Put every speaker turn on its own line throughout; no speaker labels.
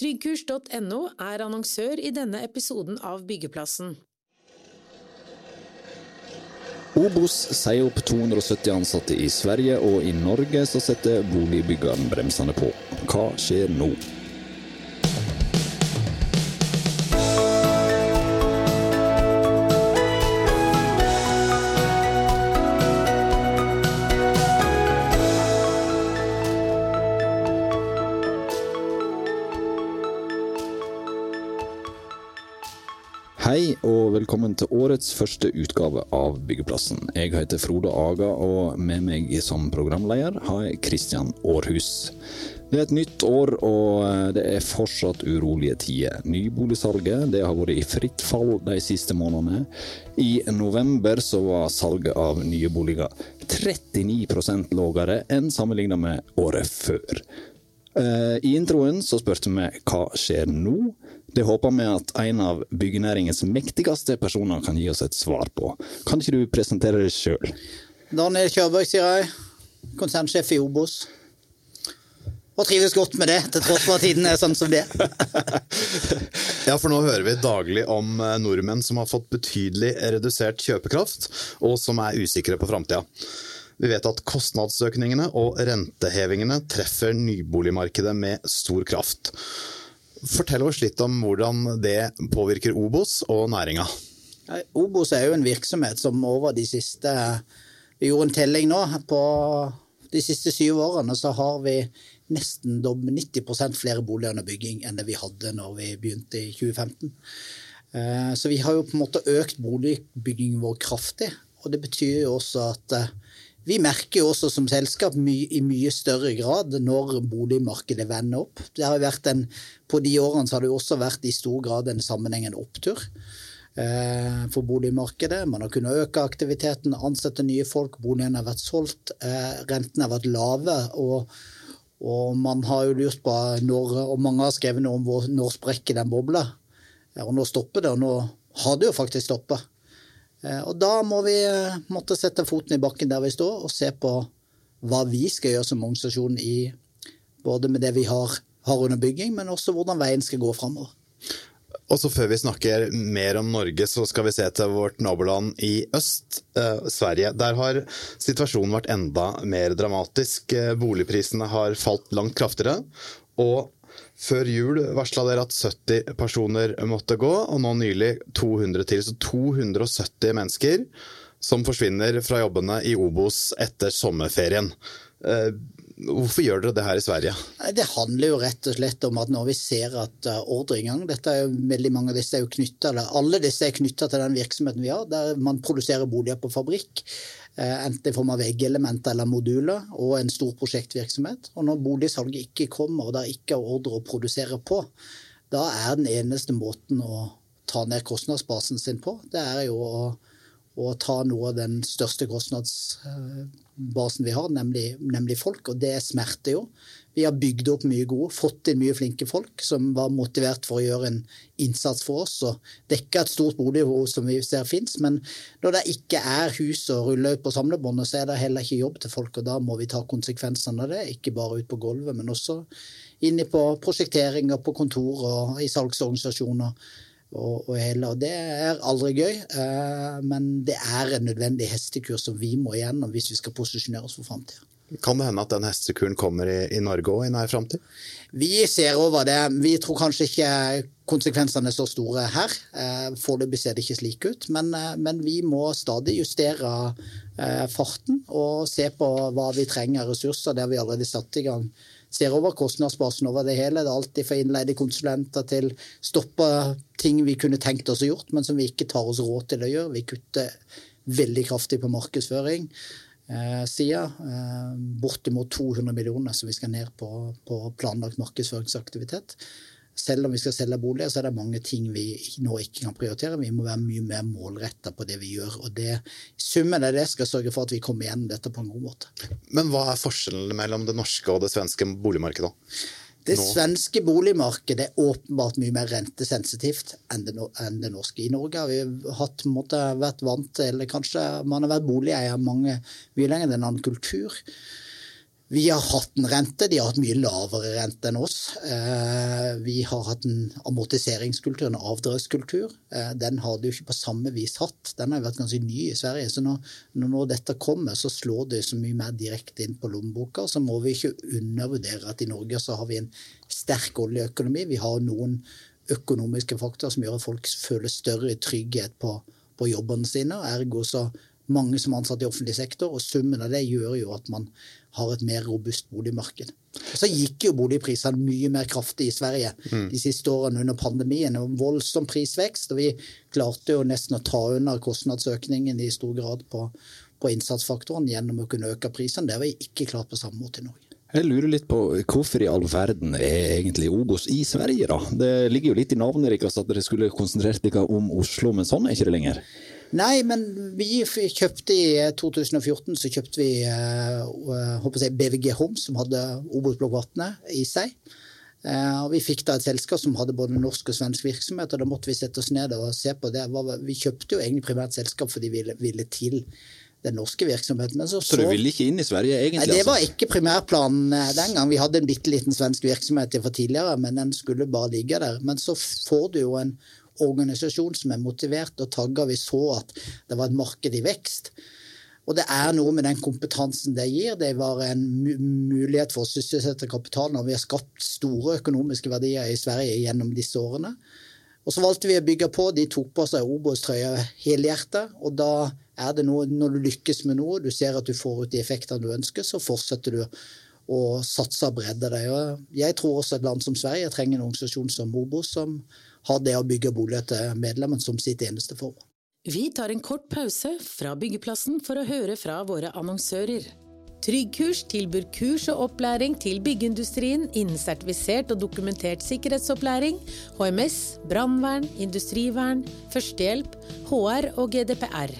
Tryggkurs.no er annonsør i denne episoden av Byggeplassen.
Obos sier opp 270 ansatte i Sverige, og i Norge så setter boligbyggeren bremsene på. Hva skjer nå? Årets første utgave av Byggeplassen. Jeg heter Frode Aga, og med meg som programleder har jeg Kristian Aarhus. Det er et nytt år, og det er fortsatt urolige tider. Nyboligsalget har vært i fritt fall de siste månedene. I november var salget av nye boliger 39% lavere enn sammenlignet med året før. Eh, I introen så spurte vi hva skjer nå? Det håper vi at en av byggenæringens mektigste personer kan gi oss et svar på. Kan ikke du presentere deg sjøl?
Daniel Kjørbøk, sier jeg. Konsernsjef i Obos. Og trives godt med det, til tross for at tiden er sånn som det
Ja, for nå hører vi daglig om eh, nordmenn som har fått betydelig redusert kjøpekraft, og som er usikre på framtida. Vi vet at kostnadsøkningene og rentehevingene treffer nyboligmarkedet med stor kraft. Fortell oss litt om hvordan det påvirker Obos og næringa.
Obos er jo en virksomhet som over de siste Vi gjorde en telling nå. På de siste syv årene så har vi nesten 90% flere boliger under bygging enn det vi hadde når vi begynte i 2015. Eh, så vi har jo på en måte økt boligbyggingen vår kraftig. Og det betyr jo også at eh, vi merker jo også som selskap my i mye større grad når boligmarkedet vender opp. En, på de årene har det jo også vært i stor grad en sammenhengende opptur eh, for boligmarkedet. Man har kunnet øke aktiviteten, ansette nye folk, boligene har vært solgt, eh, rentene har vært lave. og, og man har jo lurt på når, og mange har skrevet noe om hvor, når sprekker den bobla. Og nå stopper det, og nå har det jo faktisk stoppet. Eh, og da må vi eh, måtte sette foten i bakken der vi står, og se på hva vi skal gjøre som organisasjon i både med det vi har, har under bygging, men også hvordan veien skal gå framover.
Og så Før vi snakker mer om Norge, så skal vi se til vårt naboland i øst, eh, Sverige. Der har situasjonen vært enda mer dramatisk. Eh, boligprisene har falt langt kraftigere. Og før jul varsla dere at 70 personer måtte gå, og nå nylig 200 til. Så 270 mennesker som forsvinner fra jobbene i Obos etter sommerferien. Hvorfor gjør dere det her i Sverige?
Det handler jo rett og slett om at når vi ser at eh, ordreinngang dette er jo veldig mange av disse er jo knyttet, Alle disse er knytta til den virksomheten vi har, der man produserer boliger på fabrikk. Eh, enten i form av veggelementer eller moduler, og en stor prosjektvirksomhet. Og når boligsalget ikke kommer, og det ikke er ordre å produsere på, da er den eneste måten å ta ned kostnadsbasen sin på, det er jo å, å ta noe av den største kostnadsbasen vi har, nemlig, nemlig folk. Og det smerter jo. Vi har bygd opp mye gode, fått inn mye flinke folk som var motivert for å gjøre en innsats for oss og dekke et stort boligbehov som vi ser fins. Men når det ikke er hus og rulle på samlebåndet, så er det heller ikke jobb til folk. Og da må vi ta konsekvensene av det, ikke bare ut på gulvet, men også inne på prosjekteringer på kontor og i salgsorganisasjoner. Og, og, hele, og Det er aldri gøy, eh, men det er en nødvendig hestekurs som vi må igjennom hvis vi skal posisjonere oss for framtida.
Kan det hende at den hestekuren kommer i, i Norge òg i nær framtid?
Vi ser over det. Vi tror kanskje ikke konsekvensene er så store her. Eh, foreløpig ser det ikke slik ut, men, eh, men, vi må stadig justere farten og se på hva vi trenger av ressurser. der vi allerede satt i gang. Ser over kostnadsbasen over det hele. Det er alltid fra innleide konsulenter til stoppe ting vi kunne tenkt oss å gjort, men som vi ikke tar oss råd til å gjøre. Vi kutter veldig kraftig på markedsføring eh, sida. Eh, bortimot 200 millioner som vi skal ned på, på planlagt markedsføringsaktivitet. Selv om vi skal selge boliger, så er det mange ting vi nå ikke kan prioritere. Vi må være mye mer målretta på det vi gjør. og det, Summen av det skal sørge for at vi kommer gjennom dette på en god måte.
Men hva er forskjellen mellom det norske og det svenske boligmarkedet?
Det nå. svenske boligmarkedet er åpenbart mye mer rentesensitivt enn det, enn det norske. I Norge har vi hatt, måtte, vært vant til, eller kanskje man har vært boligeier mange, mye lenger enn en annen kultur. Vi har hatt en rente, de har hatt mye lavere rente enn oss. Eh, vi har hatt en amortiseringskultur, en avdragskultur. Eh, den har de jo ikke på samme vis hatt. Den har jo vært ganske ny i Sverige. Så når, når dette kommer, så slår det så mye mer direkte inn på lommeboka. Så må vi ikke undervurdere at i Norge så har vi en sterk oljeøkonomi. Vi har noen økonomiske faktorer som gjør at folk føler større trygghet på, på jobbene sine. Ergo så mange som er ansatt i offentlig sektor, og summen av det gjør jo at man har et mer robust boligmarked. Så gikk jo boligprisene mye mer kraftig i Sverige mm. de siste årene under pandemien. og Voldsom prisvekst, og vi klarte jo nesten å ta unna kostnadsøkningen i stor grad på, på innsatsfaktoren gjennom å kunne øke prisene. Det har vi ikke klart på samme måte i Norge.
Jeg lurer litt på hvorfor i all verden er egentlig Obos i Sverige, da? Det ligger jo litt i navnet deres at dere skulle konsentrert dere om Oslo, men sånn er ikke det lenger?
Nei, men vi kjøpte i 2014 så kjøpte vi uh, jeg, BVG Home, som hadde Obos-blokk i seg. Uh, og Vi fikk da et selskap som hadde både norsk og svensk virksomhet, og da måtte vi sette oss ned og se på det. Vi kjøpte jo egentlig primært selskap fordi vi ville, ville til den norske virksomheten.
Så, så, så, du ville ikke inn i Sverige egentlig?
Nei, Det var altså? ikke primærplanen eh, den gang. Vi hadde en bitte liten svensk virksomhet fra tidligere, men den skulle bare ligge der. Men så får du jo en organisasjon som er motivert og tagga. Vi så at det var et marked i vekst. Og det er noe med den kompetansen det gir. Det var en mulighet for å sysselsette kapitalen, og vi har skapt store økonomiske verdier i Sverige gjennom disse årene. Og så valgte vi å bygge på. De tok på seg Obos-trøya helhjertet. Og da er det noe, når du lykkes med noe, du ser at du får ut de effektene du ønsker, så fortsetter du å satse og bredde. Og jeg tror også et land som Sverige trenger en organisasjon som Obos, som har det å bygge bolig til medlemmene som sitt eneste formål.
Vi tar en kort pause fra byggeplassen for å høre fra våre annonsører. Tryggkurs tilbyr kurs og opplæring til byggeindustrien innen sertifisert og dokumentert sikkerhetsopplæring, HMS, brannvern, industrivern, førstehjelp, HR og GDPR.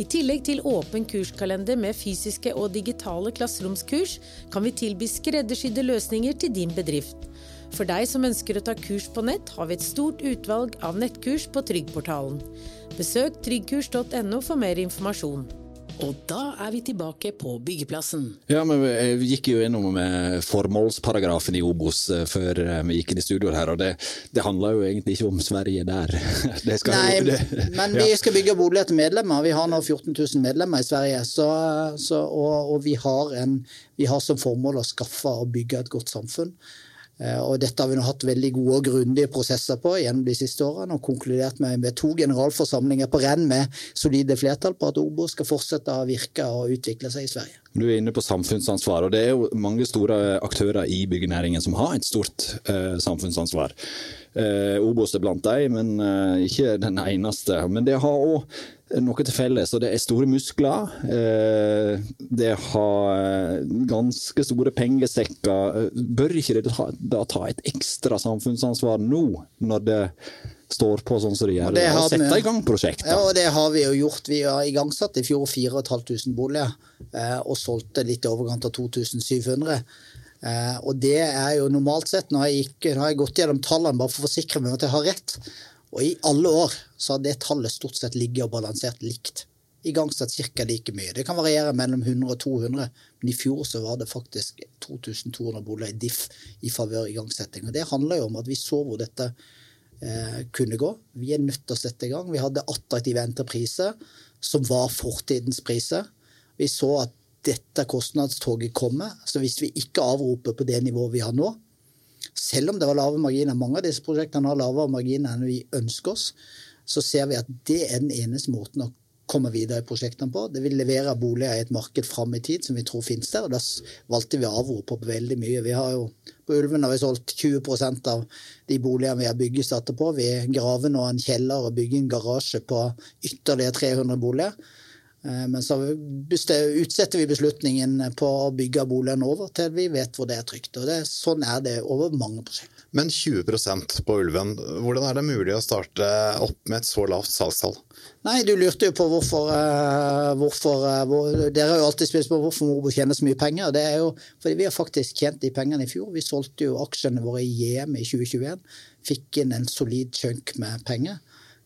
I tillegg til åpen kurskalender med fysiske og digitale klasseromskurs, kan vi tilby skreddersydde løsninger til din bedrift. For deg som ønsker å ta kurs på nett, har vi et stort utvalg av nettkurs på Tryggportalen. Besøk tryggkurs.no for mer informasjon. Og da er vi tilbake på byggeplassen.
Ja, men Vi gikk jo gjennom med formålsparagrafen i Obos eh, før eh, vi gikk inn i studio her, og det, det handler jo egentlig ikke om Sverige der.
Nei, jo, det, men vi skal bygge boliger til medlemmer. Vi har nå 14 000 medlemmer i Sverige, så, så, og, og vi, har en, vi har som formål å skaffe og bygge et godt samfunn. Eh, og dette har vi nå hatt veldig gode og grundige prosesser på gjennom de siste årene, og konkludert med, med to generalforsamlinger på renn med solide flertall på at Obo skal fortsette å virke og utvikle seg i Sverige.
Du er inne på samfunnsansvar, og det er jo mange store aktører i byggenæringen som har et stort eh, samfunnsansvar. Eh, Obos er blant dem, men eh, ikke den eneste. Men det har òg noe til felles, og det er store muskler. Eh, det har ganske store pengesekker. Bør ikke det da ta et ekstra samfunnsansvar nå, når det står på sånn som det gjør, og, og sette i gang prosjekter?
Ja, og det har vi jo gjort. Vi har igangsatt i fjor 4500 boliger, eh, og solgte litt i overkant av 2700. Eh, og det er jo normalt sett, nå har jeg, gikk, nå har jeg gått gjennom tallene bare for å forsikre meg om at jeg har rett, og i alle år så har det tallet stort sett ligget og balansert likt. Igangsatt ca. like mye. Det kan variere mellom 100 og 200, men i fjor så var det faktisk 2200 boliger i diff i favør igangsetting. Og Det handler jo om at vi så hvor dette eh, kunne gå. Vi er nødt til å sette i gang. Vi hadde attraktive entrepriser som var fortidens priser. Vi så at dette kostnadstoget kommer. Så hvis vi ikke avroper på det nivået vi har nå, selv om det var lave marginer, mange av disse prosjektene har lavere marginer enn vi ønsker oss, så ser vi at det er den eneste måten å komme videre i prosjektene på. Det vil levere boliger i et marked fram i tid som vi tror finnes der. og Da valgte vi å avrope på veldig mye. Vi har jo, På Ulven har vi solgt 20% av de boligene vi har byggestarter på. Vi graver nå en kjeller og bygger en garasje på ytterligere 300 boliger. Eh, men så utsetter vi beslutningen på å bygge boligen over til vi vet hvor det er trygt. og det, Sånn er det over mange prosjekter.
Men 20% på Ulven, hvordan er det mulig å starte opp med et så lavt salgstall?
Nei, Du lurte jo på hvorfor, uh, hvorfor uh, hvor, Dere har jo alltid spurt på hvorfor Morbo tjener så mye penger. Det er jo fordi vi har faktisk tjent de pengene i fjor. Vi solgte jo aksjene våre i JM i 2021. Fikk inn en solid chunk med penger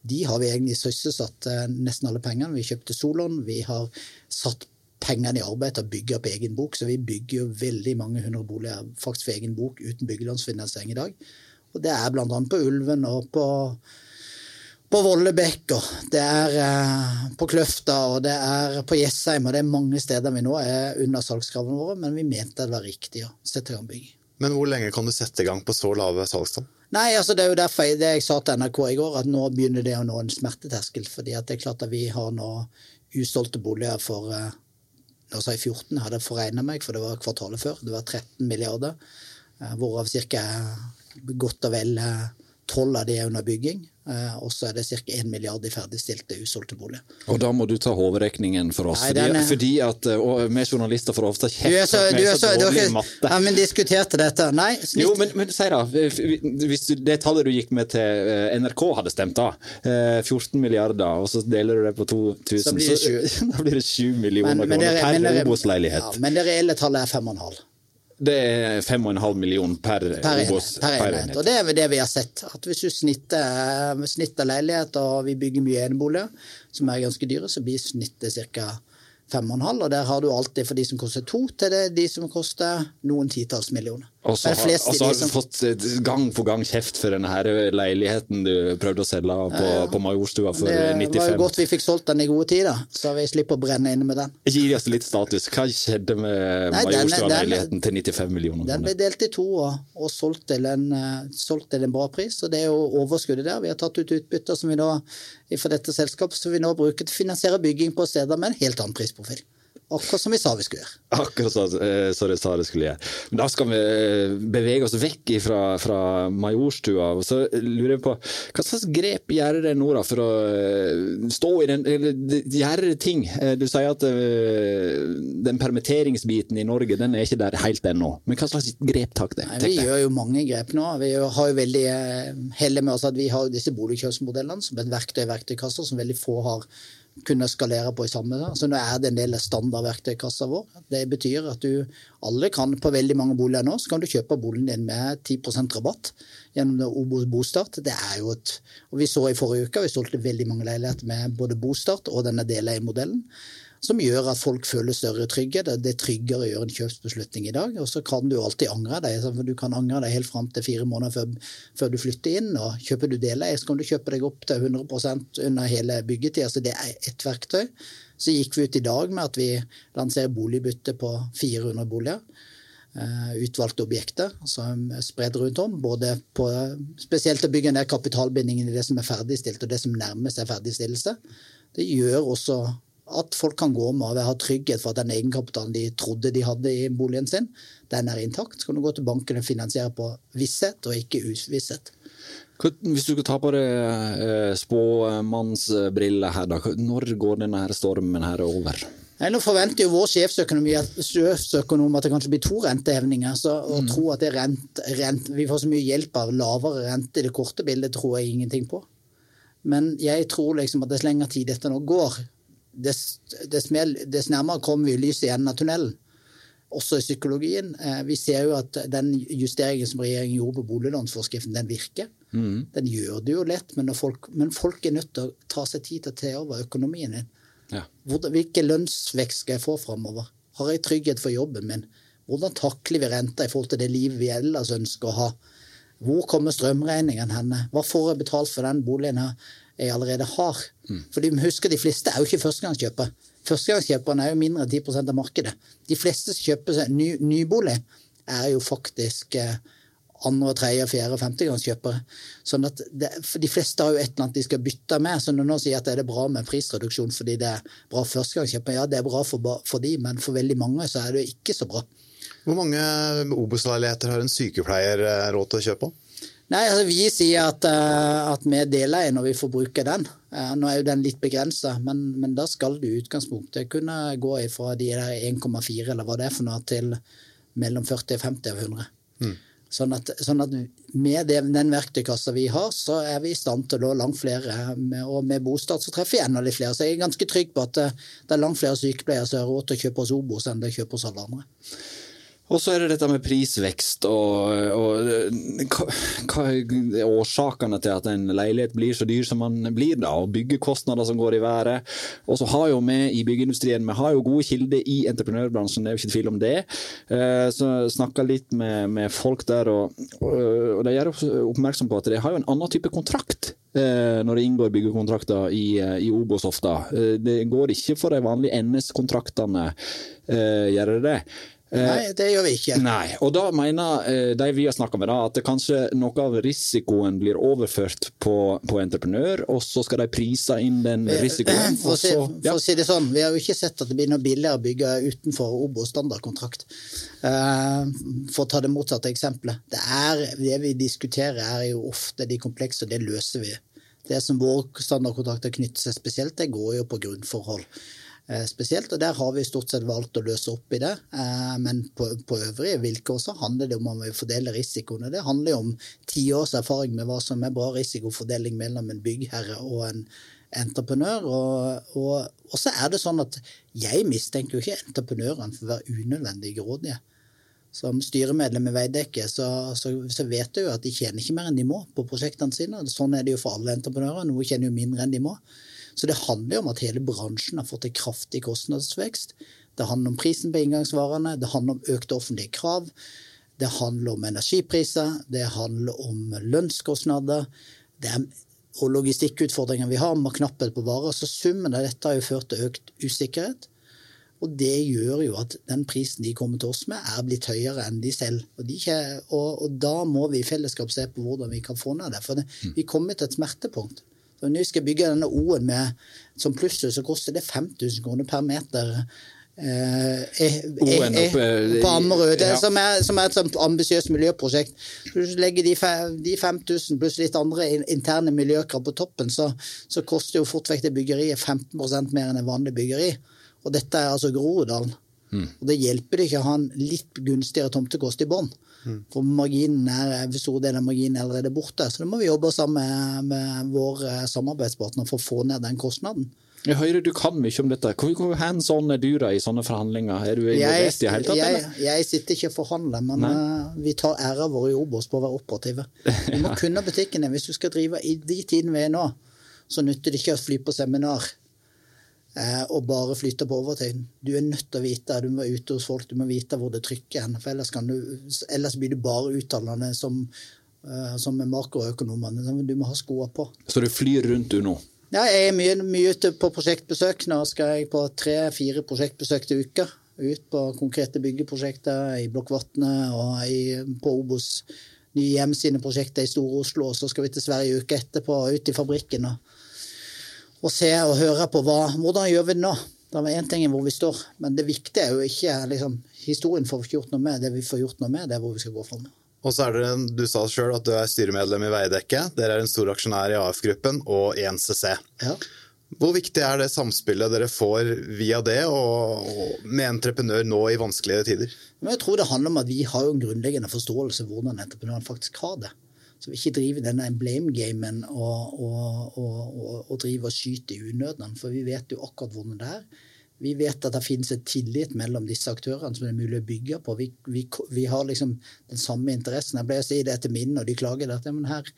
de har vi egentlig sysselsatt eh, nesten alle pengene. Vi kjøpte Solon, vi har satt pengene i arbeid til å bygge opp egen bok. Så vi bygger jo veldig mange hundre boliger faktisk for egen bok uten byggelånsfinansiering i dag. Og det er bl.a. på Ulven og på, på Vollebekk, og det er eh, på Kløfta og det er på Jessheim. Og det er mange steder vi nå er under salgskravene våre, men vi mente det var riktig å sette i gang bygging.
Men hvor lenge kan du sette i gang på så lave salgstall?
Nei, altså Det er jo derfor jeg, det jeg sa til NRK i går, at nå begynner det å nå en smerteterskel. fordi at det er klart at vi har nå usolgte boliger for eh, nå sa jeg 14, hadde jeg forregna meg, for det var kvartalet før. Det var 13 milliarder, eh, hvorav ca. godt og vel 12 av de er under bygging. Eh, og så er det ca. 1 milliard i ferdigstilte usolgte boliger.
Og da må du ta hovedregningen for oss,
Nei,
fordi,
den er-
fordi at eh, vi journalister får ofte kjeft for at
du
vi
er så,
så dårlige i matte.
ja, men diskuterte dette. Nei, snitt.
Jo, men, men si da, hvis du, det tallet du gikk med til eh, NRK hadde stemt da, eh, 14 milliarder, og så deler du det på 2000,
Så blir det
da blir det 7 millioner
Men- men
kroner
det-
per Obos-leilighet.
Ja, men det reelle tallet er 5,5
Det er 5,5 millioner per,
per enhet. Per
per
enhet. Og det er det vi har sett. At hvis du snitter, snitter leilighet, og vi bygger mye eneboliger, som er ganske dyre, så blir snittet ca. 5,5. Og der har du alltid for de som koster to, til det, de som koster noen titalls millioner.
Og så har,
flest
og så
de
har du fått eh, gang på gang kjeft for denne her leiligheten du prøvde å selge på, på Majorstua for
Det var jo godt vi fikk solgt den i gode tider, så vi slipper å brenne inne med den.
Gi oss litt status. Hva skjedde med Majorstua-leiligheten til 95 millioner
Den ble delt i to og, og solgt, til en, eh, solgt til en bra pris. og Det er jo overskuddet der. Vi har tatt ut utbytter som vi nå, for dette selskapet som vi nå bruker til å finansiere bygging på steder med en helt annen prisprofil. Akkurat som vi sa vi skulle gjøre.
Akkurat så, eh, så det sa det skulle gjøre. Men da skal vi eh, bevege oss vekk fra, fra Majorstua. og Så lurer jeg på, Hva slags grep gjør dere nå da, for å eh, stå i den eller gjøre ting? Du sier at den permitteringsbiten i Norge den er ikke der helt ennå. Men hva slags grep tar dere?
Vi gjør jo mange grep nå. Vi har jo veldig eh, heldig med oss at vi har disse boligkjøpsmodellene som et verktøy i verktøykassa som veldig få har kunnet skalere på i samme. Så nå er det en del standardverktøykassa vår. Det betyr at du alle kan på veldig mange boliger nå, så kan du kjøpe boligen din med 10% rabatt gjennom Obos bostart. Det er jo et Og vi så i forrige uke, vi solgte veldig mange leiligheter med både bostart og denne deleiermodellen som gjør at folk føler større trygghet. Det er tryggere å gjøre en kjøpsbeslutning i dag. Og så kan du alltid angre deg. for Du kan angre deg helt fram til fire måneder før, før du flytter inn. og Kjøper du deleie, så kan du kjøpe deg opp til 100% under hele byggetida. Så det er ett verktøy. Så gikk vi ut i dag med at vi lanserer boligbytte på 400 boliger. Uh, utvalgte objekter som er spredd rundt om. både på, Spesielt å bygge ned kapitalbindingen i det som er ferdigstilt, og det som nærmest er ferdigstillelse. Det gjør også at folk kan gå med og ha trygghet for at den egenkapitalen de trodde de hadde i boligen sin, den er intakt. Så kan du gå til banken og finansiere på visshet og ikke uvisshet.
Hvis du skal ta på deg eh, spåmannsbriller her, da. Når går denne her stormen her over?
Nei, nå forventer jo vår sjefsøkonom sjefsøkonom at det kanskje blir to rentehevninger. Så å tro at det rent, rent, vi får så mye hjelp av lavere rente i det korte bildet, tror jeg ingenting på. Men jeg tror liksom at dess lengre tid dette nå går, dess, dess, mer, dess nærmere kommer vi lyset i enden av tunnelen. Også i psykologien. Eh, Vi ser jo at den justeringen som regjeringen gjorde på boliglånsforskriften, den virker. Den gjør det jo lett, men, folk, men folk er nødt til å ta seg tid til å ta over økonomien din.
Ja.
Hvilken lønnsvekst skal jeg få framover? Har jeg trygghet for jobben min? Hvordan takler vi renta i forhold til det livet vi ellers ønsker å ha? Hvor kommer strømregningen henne? Hva får jeg betalt for den boligen her jeg allerede har? Fordi husker de fleste er jo ikke førstegangskjøpere. Førstegangskjøperne er jo mindre enn 10 av markedet. De fleste som kjøper seg ny, nybolig, er jo faktisk eh, andre, tredje, fjerde og femtegangskjøpere. Sånn at det, for de fleste har jo et eller annet de skal bytte med. Så når noen sier at det er bra med prisreduksjon fordi det er bra førstegangskjøpere, ja det er bra for, for de, men for veldig mange så er det jo ikke så bra.
Hvor mange Obos-leiligheter har en sykepleier eh, råd til å kjøpe?
Nei, altså Vi sier at, eh, at vi deler en når vi får bruke den. Eh, nå er jo den litt begrensa, men, men da skal du i utgangspunktet kunne gå fra de der 1,4 eller hva det er for noe, til mellom 40, 50 av 100. Sånn at, sånn at med det, den verktøykassa vi har, så er vi i stand til å langt flere. Med, og med bostad så treffer vi enda litt flere. Så jeg er ganske trygg på at det, det er langt flere sykepleiere som har råd til å kjøpe hos Obos enn det kjøper hos alle andre.
Og så er det dette med prisvekst og, og hva, hva er årsakene til at en leilighet blir så dyr som den blir, da, og byggekostnader som går i været. Og så har jo vi i byggeindustrien vi har jo gode kilder i entreprenørbransjen, det er jo ikke tvil om det. Eh, så snakka litt med, med, folk der, og, og, de gjør oppmerksom på at de har jo en annen type kontrakt eh, når det inngår byggekontrakter i, i Obos ofte. Eh, det går ikke for de vanlige NS-kontraktene, gjør det det?
Eh, Nei, det gjør vi ikke.
Nei, og da mener eh, de vi har snakka med, da, at det kanskje noe av risikoen blir overført på, på entreprenør, og så skal de prise inn den risikoen.
For å, si, ja. for å si det sånn, vi har jo ikke sett at det blir noe billigere å bygge utenfor Obo standardkontrakt. For å ta det motsatte eksempelet. Det, er, det vi diskuterer er jo ofte de komplekse, og det løser vi. Det som vår standardkontrakter knytter seg spesielt, det går jo på grunnforhold. Eh, spesielt, og Der har vi stort sett valgt å løse opp i det. Eh, men på, på øvrige vilkår så handler det om å fordele risikoene. Det handler jo om tiårs erfaring med hva som er bra risikofordeling mellom en byggherre og en entreprenør. Og, og, og så er det sånn at jeg mistenker jo ikke entreprenørene for å være unødvendig grådige. Som styremedlem i Veidekke så, så, så, vet jeg jo at de tjener ikke mer enn de må på prosjektene sine. Sånn er det jo for alle entreprenører. Noe tjener jo mindre enn de må. Så det handler jo om at hele bransjen har fått en kraftig kostnadsvekst. Det handler om prisen på inngangsvarene, det handler om økte offentlige krav. Det handler om energipriser, det handler om lønnskostnader det er, og logistikkutfordringer vi har med knapphet på varer. Så summen av dette har jo ført til økt usikkerhet. Og det gjør jo at den prisen de kommer til oss med, er blitt høyere enn de selv. Og, de ikke, og, og da må vi i fellesskap se på hvordan vi kan få ned det. For det, vi kommer til et smertepunkt. Så når vi skal bygge denne O-en med, som plusshus, så koster det 5000 kroner per meter. Eh, eh, eh på Ammerud, som, er, som et sånt ambisiøst miljøprosjekt. Hvis du legger de, de 5000 pluss litt andre interne miljøkrav på toppen, så, så koster jo fort vekk det byggeriet 15% mer enn et vanlig byggeri. Og dette er altså Groruddalen. Mm. Og det hjelper ikke å ha en litt gunstigere tomtekost i bånn. Mm. For marginen er, stor del av marginen er allerede borte. Så da må vi jobbe sammen med, med vår eh, samarbeidspartner for å få ned den kostnaden.
Jeg hører du kan mye om dette. Hvor hands on er du da i sånne forhandlinger? Er du involvert i hele tatt?
Jeg, jeg, sitter ikke og forhandler, men uh, vi tar æra vår i Obos på å være operative. Vi må kunne butikkene. Hvis du skal drive i de tidene vi er nå, så nytter det ikke å fly på seminar og bare flytte på overtid. Du er nødt til å vite, du må ute hos folk, du må vite hvor det trykker hen. For ellers, du, ellers blir du bare uttalende som, eh, som makroøkonomene. Du må ha skoene på.
Så du flyr rundt du nå?
Ja, jeg er mye, mye ute på prosjektbesøk. Nå skal jeg på tre-fire prosjektbesøk til uka. Ut på konkrete byggeprosjekter i Blokkvatnet og i, på Obos nye hjem sine prosjekter i Store-Oslo. Og så skal vi til Sverige uka etterpå, ut i fabrikken. og og se og høre på hva, hvordan gjør vi det nå. Det er én ting hvor vi står, men det viktige er jo ikke liksom, Historien får vi ikke gjort noe med. Det vi får gjort noe med, det er hvor vi skal gå fram.
Og så er det, Du sa sjøl at du er styremedlem i Veidekke. Dere er en stor aksjonær i AF-gruppen og i NCC. Ja. Hvor viktig er det samspillet dere får via det, og, og med entreprenør nå i vanskelige tider?
Men jeg tror det handler om at vi har en grunnleggende forståelse av hvordan entreprenøren faktisk har det. Vi ikke driver denne emblem-gamen og, og, og, og driver og skyter i unøden. For vi vet jo akkurat hvordan det er. Vi vet at det finnes et tillit mellom disse aktørene som det er mulig å bygge på. Vi, vi, vi har liksom den samme interessen. Jeg pleier å si det til mine, og de klager at men her,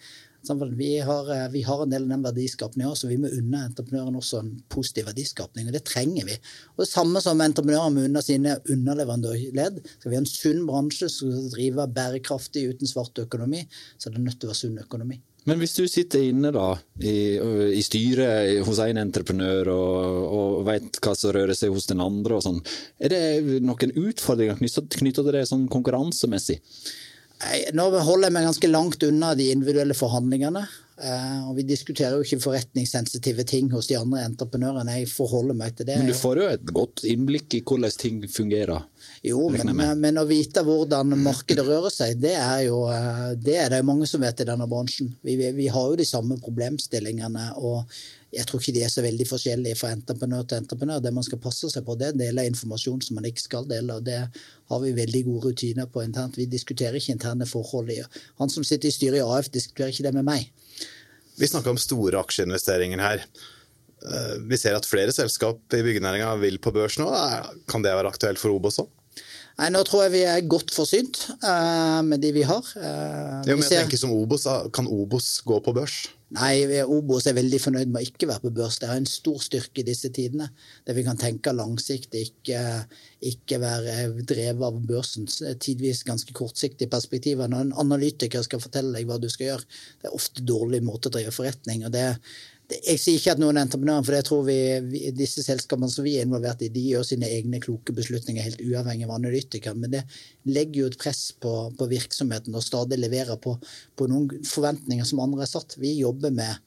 vi har, eh, vi har, en del av den verdiskapningen også, og vi må unne entreprenørene også en positiv verdiskapning. og Det trenger vi. Og Det samme som entreprenører må unne sine underleverandørledd. Skal vi ha en sunn bransje som skal drive bærekraftig uten svart økonomi, så er det nødt til å være sunn økonomi.
Men hvis du sitter inne da, i, i styret hos en entreprenør og, og vet hva som rører seg hos den andre, og sånn, er det noen utfordringer knytta til det sånn konkurransemessig?
Nå holder jeg meg ganske langt unna de individuelle forhandlingene. Eh, og vi diskuterer jo ikke forretningssensitive ting hos de andre entreprenørene. Jeg forholder meg til det.
Men du får jo et godt innblikk i hvordan ting fungerer?
Jo, men, men, å vite hvordan markedet rører seg, det er jo eh, det er det mange som vet i denne bransjen. Vi, vi har jo de samme problemstillingene. og jeg tror ikke de er så veldig forskjellige fra entreprenør til entreprenør. Det man skal passe seg på, det er en del av informasjon som man ikke skal dele. og Det har vi veldig gode rutiner på internt. Vi diskuterer ikke interne forhold. Han som sitter i styret i AF, diskuterer ikke det med meg.
Vi snakker om store aksjeinvesteringer her. Eh, vi ser at flere selskap i byggenæringa vil på børs nå. Kan det være aktuelt for Obos òg?
Nei, Nå tror jeg vi er godt forsynt uh, med de vi har. Uh,
jo, jeg ser... tenker som Obos, Kan Obos gå på børs?
Nei, Obos er veldig fornøyd med å ikke være på børs. Det er en stor styrke i disse tidene. Der vi kan tenke langsiktig, ikke, ikke være drevet av børsens tidvis ganske kortsiktige perspektiver. Når en analytiker skal fortelle deg hva du skal gjøre, det er ofte dårlig måte å drive forretning. og det jeg sier ikke at noen er entreprenører, for jeg tror vi, vi, disse selskapene som vi er involvert i, de gjør sine egne kloke beslutninger helt uavhengig av analytikere. Men det legger jo et press på, på virksomheten og stadig leverer på, på, noen forventninger som andre har satt. Vi jobber med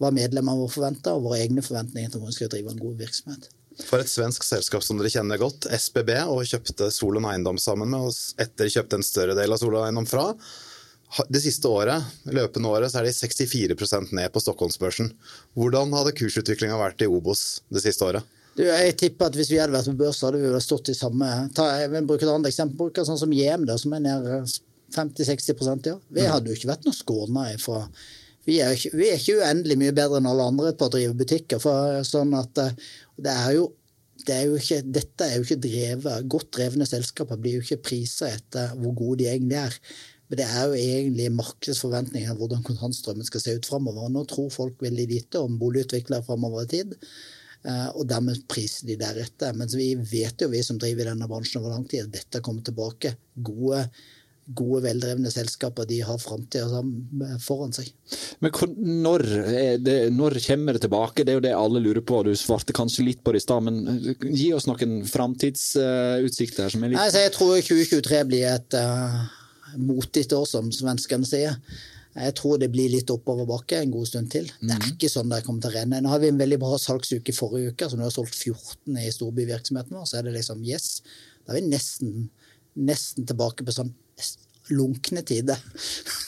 hva medlemmene våre forventer, og våre egne forventninger til hvordan vi skal drive en god virksomhet.
For et svensk selskap som dere kjenner godt, SBB, og kjøpte Solon Eiendom sammen med oss etter kjøpte en større del av Solon Eiendom fra det siste året, løpende året så er de 64% ned på Stockholmsbørsen. Hvordan hadde kursutviklinga vært i Obos det siste året?
Du, jeg tipper at Hvis vi hadde vært på børs, hadde vi stått i samme ta, Jeg vil bruke et annet eksempel. Bruker sånn som Hjem, som er ned 50-60% ja. Vi mm. hadde jo ikke vært noe skåna ifra vi er, ikke, vi er ikke uendelig mye bedre enn alle andre på å drive butikker. For, sånn at eh, det er jo det er jo ikke, dette er jo ikke drevet, Godt drevne selskaper blir jo ikke prisa etter hvor gode de egentlig er. Men det er jo egentlig markedsforventninger hvordan kontantstrømmen skal se ut framover. Nå tror folk veldig lite om boligutviklere framover i tid. Eh, og dermed priser de deretter. Men vi vet jo, vi som driver i denne bransjen over lang tid, at dette kommer tilbake. Gode, gode veldrevne selskaper de har framtida foran seg.
Men når, det, når, kommer det tilbake? Det er jo det alle lurer på. Du svarte kanskje litt på det i stad, men gi oss noen framtidsutsikter. som er litt...
Nei, jeg tror 2023 blir et motigt år, som svenskene sier. Jeg tror det blir litt oppoverbakke en god stund til. Det er mhm. ikke sånn det kommer til å renne. Nå har vi en veldig bra salgsuke forrige uke, så nå har vi solgt 14 i storbyvirksomheten vår. Så er det liksom yes. Da er vi nesten, nesten tilbake på sånn lunkne tider.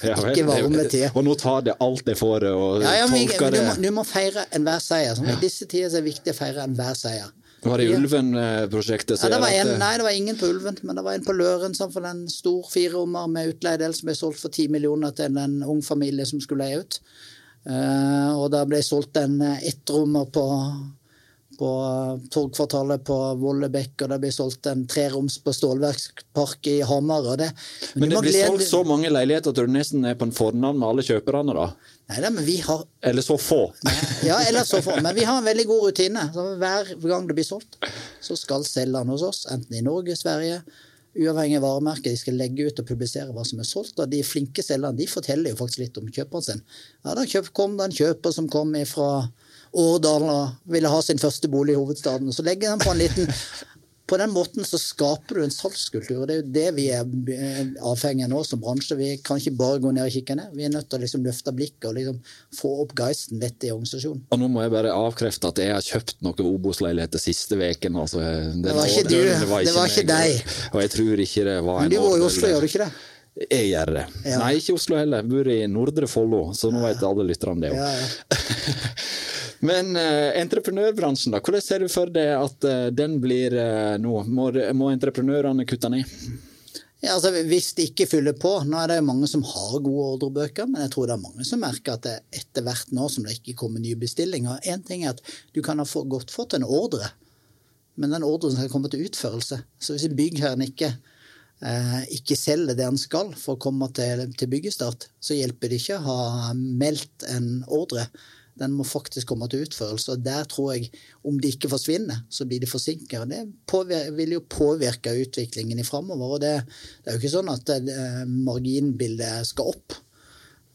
Ja, ikke varme tider.
Og nå tar det alt det får og ja, ja, tolker
det Du må, du må feire enhver seier. Sånn, I disse tider er det viktig å feire enhver seier.
Var det Ulven-prosjektet?
Ja, nei, det var ingen på Ulven, men det var en på Løren som for en stor firerommer med utleiedel som ble solgt for ti millioner til en ung familie som skulle leie ut. Uh, og da ble solgt en ettrommer på på Torgkvartalet på Vollebekk, og det blir solgt en treroms på Stålverkspark i Hamar. Det,
men, men det blir solgt så mange leiligheter at du nesten er på en fornavn med alle kjøperne, da?
Nei men vi har
Eller så få?
Ja, eller så få. Men vi har en veldig god rutine. Så hver gang det blir solgt, så skal selgeren hos oss, enten i Norge, Sverige uavhengig av varemerke, de skal legge ut og publisere hva som er solgt. Og de flinke selgerne de forteller jo faktisk litt om kjøperen sin. Ja, Da kom det en kjøper som kom fra Årdal og ville ha sin første bolig i hovedstaden. Og så legger han på en liten på den måten så skaper du en salgskultur. Det er jo det vi er avhengig av nå som bransje. Vi kan ikke bare gå ned og kikke ned. Vi er nødt til å liksom løfte blikket og liksom få opp geisten litt i organisasjonen.
Og Nå må jeg bare avkrefte at jeg har kjøpt noen Obos-leiligheter siste uken. Altså,
det, var ikke du. Det var ikke, det var ikke deg.
Og jeg tror ikke det var
en Men du var i Oslo, gjør du ikke det?
Jeg gjør det. Ja. Nei, ikke Oslo heller. Jeg bor i Nordre Follo, så nå vet alle lytterne om det òg. Men uh, entreprenørbransjen, da. Hvordan ser du for deg at uh, den blir uh, nå? Må, må entreprenørene kutte ned?
Ja, altså Hvis de ikke fyller på Nå er det jo mange som har gode ordrebøker, men jeg tror det er mange som merker at det etter hvert nå som det ikke kommer nye bestillinger Én ting er at du kan ha godt fått en ordre, men den ordren skal komme til utførelse. Så hvis byggherren ikke, eh, ikke selger det han skal for å komme til, til byggestart, så hjelper det ikke å ha meldt en ordre. Den må faktisk komme til utførelse. Og der tror jeg, om de ikke forsvinner, så blir de forsinka. Det vil jo påvirke utviklingen i framover. Og det, det, er jo ikke sånn at eh, marginbildet skal opp.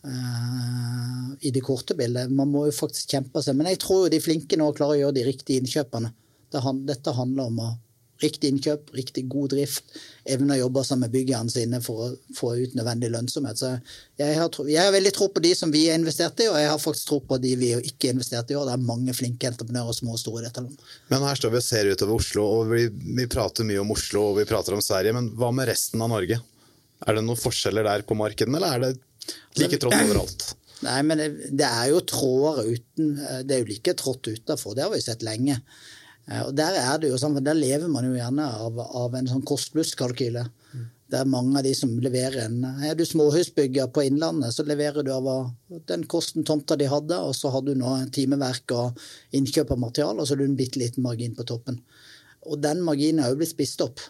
Uh, I det korte bildet. Man må jo faktisk kjempe seg. Men jeg tror jo de flinke nå klarer å gjøre de riktige innkjøpene. Det, dette handler om å Riktig innkjøp, riktig god drift. Evne å jobbe sammen med byggerne sine for å få ut nødvendig lønnsomhet. Så jeg har, jeg har, veldig tro på de som vi har investert i, og jeg har faktisk tro på de vi ikke har investert i år. Det er mange flinke entreprenører, små og store, i dette landet.
Men her står vi og ser utover Oslo, og vi, vi prater mye om Oslo og vi prater om Sverige. Men hva med resten av Norge? Er det noen forskjeller der på markedene, eller er det like trått overalt?
Nei, men det, det er jo tråder uten Det er jo like trått utafor. Det har vi sett lenge. Eh, og Der er det jo sånn, der lever man jo gjerne av, av en sånn kost-pluss-kalkyle. Mm. er mange av de som leverer en Er du småhusbygger på Innlandet, så leverer du av den kosten tomta de hadde, og så har du nå timeverk og innkjøp av materiale, og så har du en bitte liten margin på toppen. Og den marginen er jo blitt spist opp.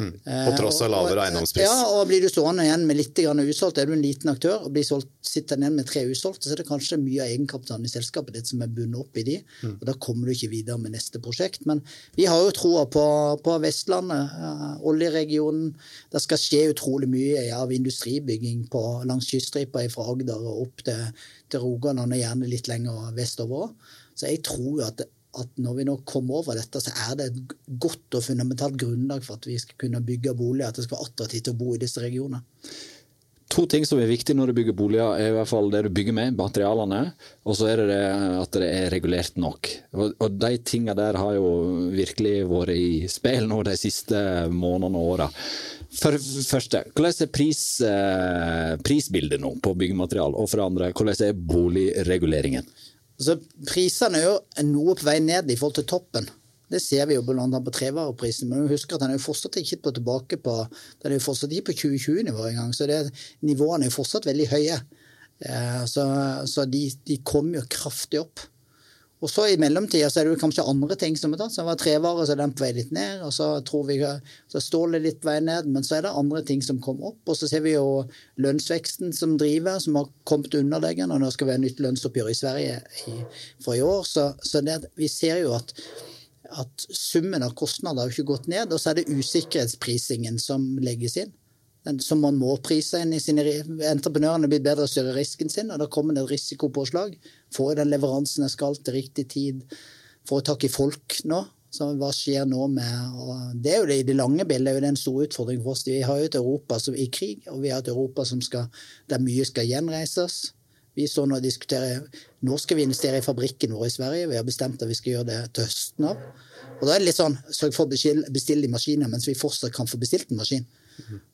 Mm. På tross av lavere eiendomspris.
Ja, og blir du stående igjen med litt usolgt, er du en liten aktør og blir solgt, sitter igjen med tre usolgte, så er det kanskje mye av egenkapitalen i selskapet ditt som er bundet opp i de, mm. og da kommer du ikke videre med neste prosjekt. Men vi har jo troa på, på, Vestlandet, uh, oljeregionen. Det skal skje utrolig mye av industribygging på, langs kyststripa fra Agder og opp til, til Rogaland, og gjerne litt lenger vestover. Så jeg tror jo at det at når vi nå kommer over dette, så er det et godt og fundamentalt grunnlag for at vi skal kunne bygge boliger, at det skal være attraktivt å bo i disse regionene.
To ting som er viktig når du bygger boliger, er i hvert fall det du bygger med, materialene. Og så er det, det at det er regulert nok. Og, de tingene der har jo virkelig vært i spill nå de siste månedene og åra. For første, hvordan er pris, eh, prisbildet nå på byggematerial? Og for andre, hvordan er boligreguleringen?
Altså, prisene er jo noe på vei ned i forhold til toppen. Det ser vi jo bl.a. på trevareprisen. Men husk at den er jo fortsatt ikke på tilbake på den er jo fortsatt ikke på 2020-nivå engang. Så det, nivåene er jo fortsatt veldig høye. Eh, så, så de, de kommer jo kraftig opp. Og så I mellomtida er det kanskje andre ting som er tatt. Så var trevarer så er den på vei litt ned, og så tror vi så stål er litt vei ned. Men så er det andre ting som kommer opp. Og så ser vi jo lønnsveksten som driver, som har kommet underliggende. Og nå skal vi ha nytt lønnsoppgjør i Sverige i, for i år. Så, så det, vi ser jo at, at summen av kostnader har ikke gått ned. Og så er det usikkerhetsprisingen som legges inn som man må prise inn i sine Entreprenørene blir bedre å styre risken sin, og da kommer det et risikopåslag. Får jeg den leveransen jeg skal til riktig tid? Får jeg tak i folk nå? Så hva skjer nå med og Det er jo det, I det lange bildet er jo en stor utfordring for oss. Vi har jo et Europa som er i krig, og vi har et Europa skal, der mye skal gjenreises. Vi står nå diskuterer Nå skal vi investere i fabrikken vår i Sverige. Vi har bestemt at vi skal gjøre det til høsten av. Og da er det litt sånn sørg for å bestille de maskinene mens vi fortsatt kan få bestilt en maskin.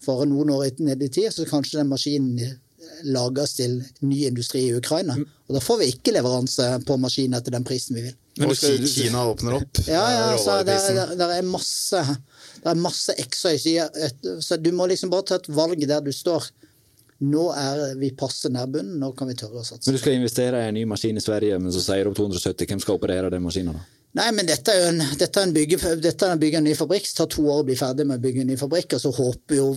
For noen år ned i tid så kanskje den maskinen lages til ny industri i Ukraina. Og da får vi ikke leveranse på maskiner til den prisen vi vil.
Men og Kina åpner opp
ja, ja, så det, det, er masse det er masse ekstra i sida. Så du må liksom bare ta et valg der du står. Nå er vi passe nær bunnen, nå kan vi tørre å satse.
Men Du skal investere i en ny maskin i Sverige, men så sier du opp 270. Hvem skal operere den maskinen? da?
Nei, men dette er en, dette er en bygge, dette er en bygge en ny fabrikk. Det tar to år å bli ferdig med å bygge en ny fabrikk, og så håper jo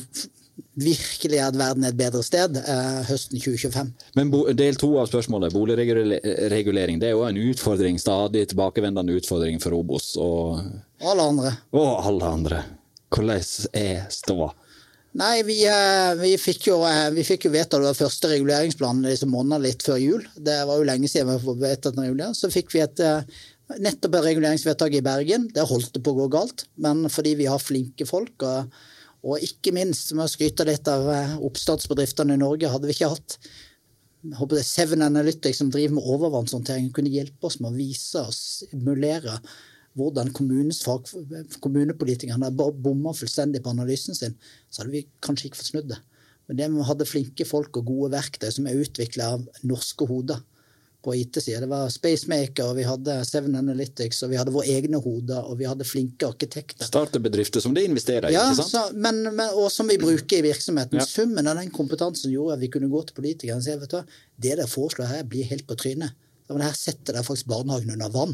virkelig at verden er et bedre sted eh, høsten 2025.
Men del to av spørsmålet, boligregulering, det er jo en utfordring, stadig tilbakevendende utfordring for Obos. Og
alle andre.
Og alle andre. Hvordan er ståa?
Nei, vi, eh, vi, fikk jo, eh, vi fikk jo vedtatt den første reguleringsplanen liksom måneder litt før jul. Det var jo lenge siden vi fikk vedtatt den reguleringen. Så fikk vi et eh, Nettopp et reguleringsvedtak i Bergen. Det holdt det på å gå galt, men fordi vi har flinke folk, og, og ikke minst med å skryte litt av eh, oppstartsbedriftene i Norge, hadde vi ikke hatt håper det er Seven Analytics som driver med overvannshåndtering, kunne hjelpe oss med å vise og simulere hvordan fag, kommunepolitikerne bomma fullstendig på analysen sin, så hadde vi kanskje ikke fått snudd det. Men det vi hadde flinke folk og gode verktøy som er utvikla av norske hoder på IT-sida. Det var Spacemaker, og vi hadde Seven Analytics, og vi hadde våre egne hoder, og vi hadde flinke arkitekter.
Starterbedrifter som de investerer i,
ja,
ikke sant?
Så, men, men, og som vi bruker i virksomheten. Ja. Summen av den kompetansen gjorde at vi kunne gå til politikerne og si vet du, hva, det dere foreslår her, blir helt på trynet. Men her setter dere faktisk barnehagen under vann.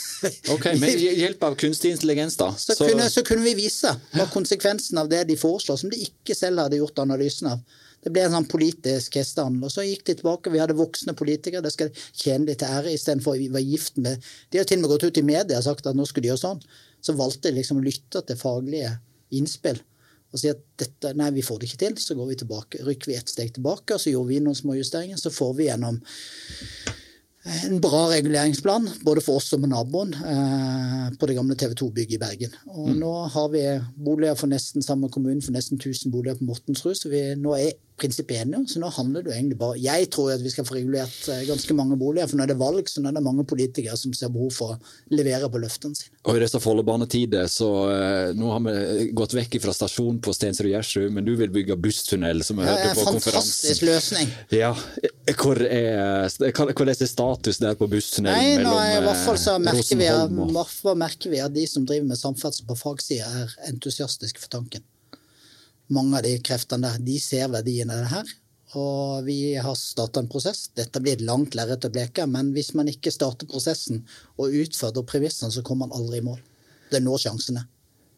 ok, Med hjelp av kunstig intelligens, da?
Så, så... Kunne, så kunne vi vise hva konsekvensen av det de foreslår, som de ikke selv hadde gjort analysen av. Det ble en sånn politisk hestehandel. Og så gikk de tilbake. Vi hadde voksne politikere. Det skal tjene de til ære istedenfor å være gift med De har til og med gått ut i media og sagt at nå skulle de gjøre sånn. Så valgte de liksom å lytte til faglige innspill og si at dette, nei, vi får det ikke til. Så går vi tilbake, rykker vi ett steg tilbake, og så gjorde vi noen små justeringer. Så får vi gjennom en bra reguleringsplan, både for oss og med naboen, eh, på det gamle TV 2-bygget i Bergen. Og mm. nå har vi boliger for nesten samme kommune, for nesten 1000 boliger på Mortensrud. Så vi nå er prinsippet. Så nå handler det jo egentlig bare Jeg tror at vi skal få regulert eh, ganske mange boliger, for nå er det valg, så nå er det mange politikere som ser behov for å levere på løftene sine.
Og i disse Follobanetider, så uh, nå har vi gått vekk fra stasjonen på Stensrud Gjersrud, men du vil bygge busstunnel, som vi ja, hørte på konferansen.
Fantastisk løsning.
Ja. Hvor er, hvor er status der på busstunnelen
Nei, mellom nei, i hvert fall så merker vi, at, merker vi at de som driver med samferdsel på fagsida, er entusiastiske for tanken mange av de kreftene der, de ser verdien av det her. Og vi har starta en prosess. Dette blir et langt lerret å bleke, men hvis man ikke starter prosessen og utfordrer premissene, så kommer man aldri i mål. Det er nå sjansen er.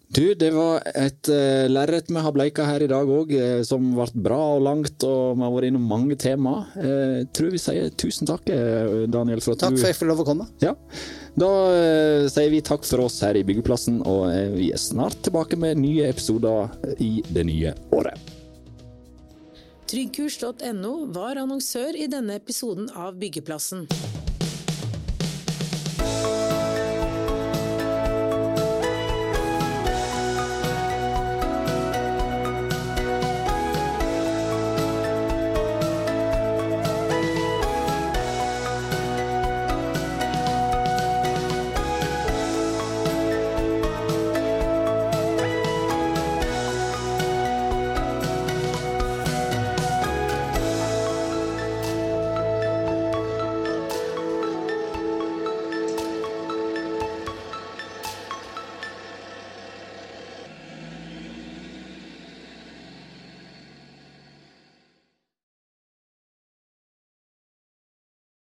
Du, det var et uh, lerret vi har bleika her i dag òg, uh, som ble bra og langt, og vi har vært innom mange tema. Uh, tror vi sier tusen takk, Daniel.
For at takk for at jeg får lov å komme.
Ja. Da uh, sier vi takk for oss her i Byggeplassen, og vi er snart tilbake med nye episoder i det nye året.
Tryggkurs.no var annonsør i denne episoden av Byggeplassen.